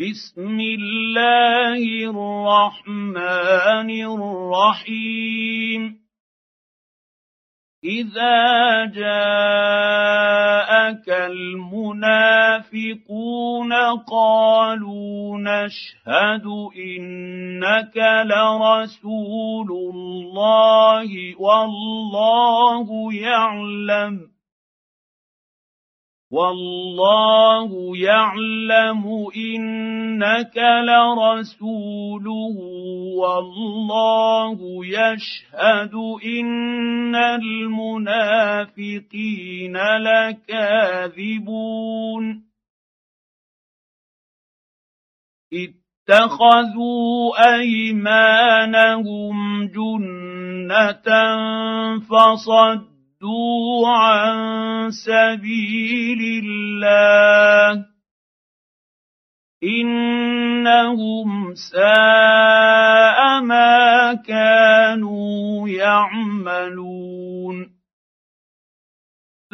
بسم الله الرحمن الرحيم. إذا جاءك المنافقون قالوا نشهد إنك لرسول الله والله يعلم. والله يعلم إنك لرسوله والله يشهد إن المنافقين لكاذبون. اتخذوا أيمانهم جنة فصدوا صدوا عن سبيل الله. إنهم ساء ما كانوا يعملون.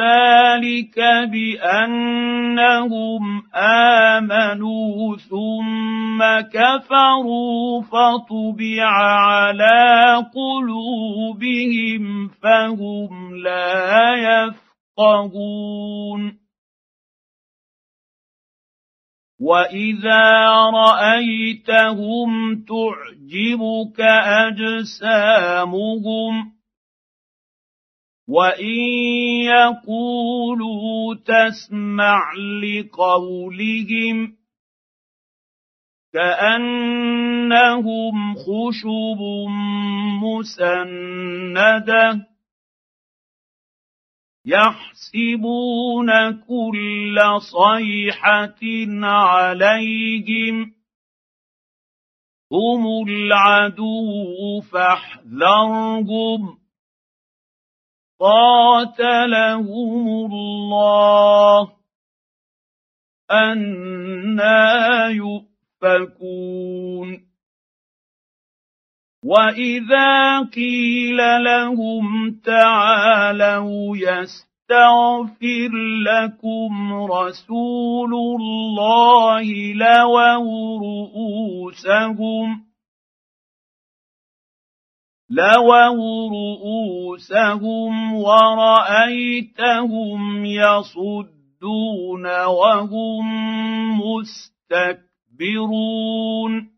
ذلك بأنهم آمنوا ثم كفروا فطبع على قلوبهم فهم لا يفقهون. واذا رايتهم تعجبك اجسامهم وان يقولوا تسمع لقولهم كانهم خشب مسنده يحسبون كل صيحه عليهم هم العدو فاحذرهم قاتلهم الله أنا يؤفكون. وإذا قيل لهم تعالوا يستغفر لكم رسول الله لووا رؤوسهم لووا رؤوسهم ورأيتهم يصدون وهم مستكبرون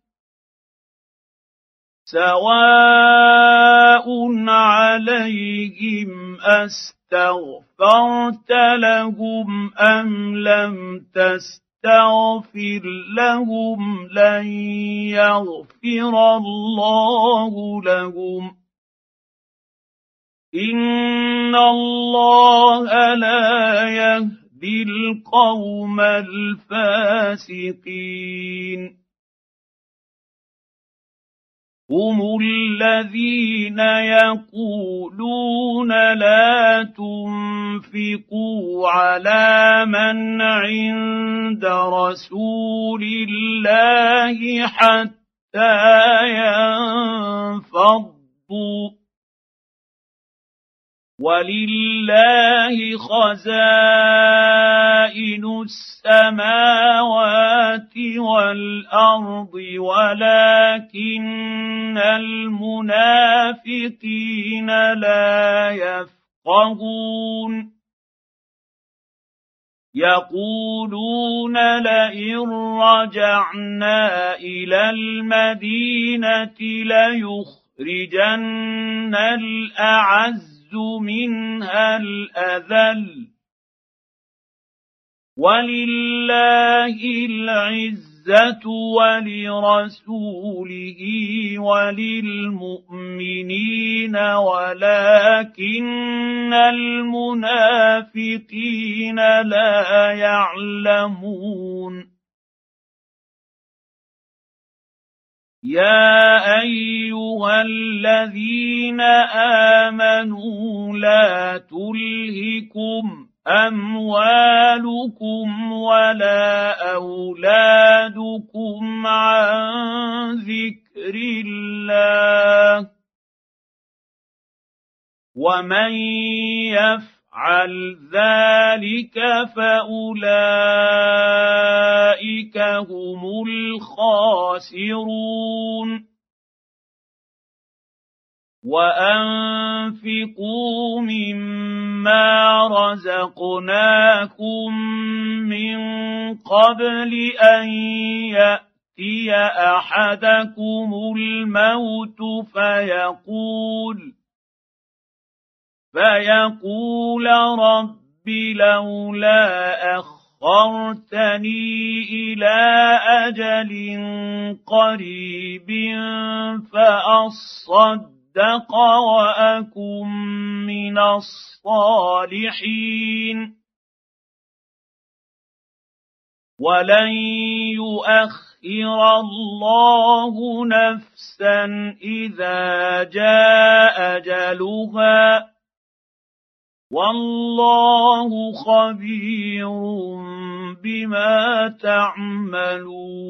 سواء عليهم استغفرت لهم ام لم تستغفر تستغفر لهم لن يغفر الله لهم. إن الله لا يهدي القوم الفاسقين. هم الذين يقولون لا تنفقوا على من عند رسول الله حتى ينفضوا. ولله خزائن السماوات والأرض ولكن المنافقين لا يفقهون. يقولون لئن رجعنا إلى المدينة ليخرجن الأعز منها الأذل ولله العزة ولرسوله وللمؤمنين ولكن المنافقين لا يعلمون. يا أيها الذين آمنوا لا تلهكم أموالكم ولا أولادكم عن ذكر الله. ومن يفعل يفعل ذلك فأولئك هم الخاسرون. وانفقوا مما رزقناكم من قبل ان ياتي احدكم الموت فيقول فيقول رب لولا اخرتني إلى أجل قريب فاصدق واكن من الصالحين ولن يؤخر الله نفسا اذا جاء اجلها والله خبير بما تعملون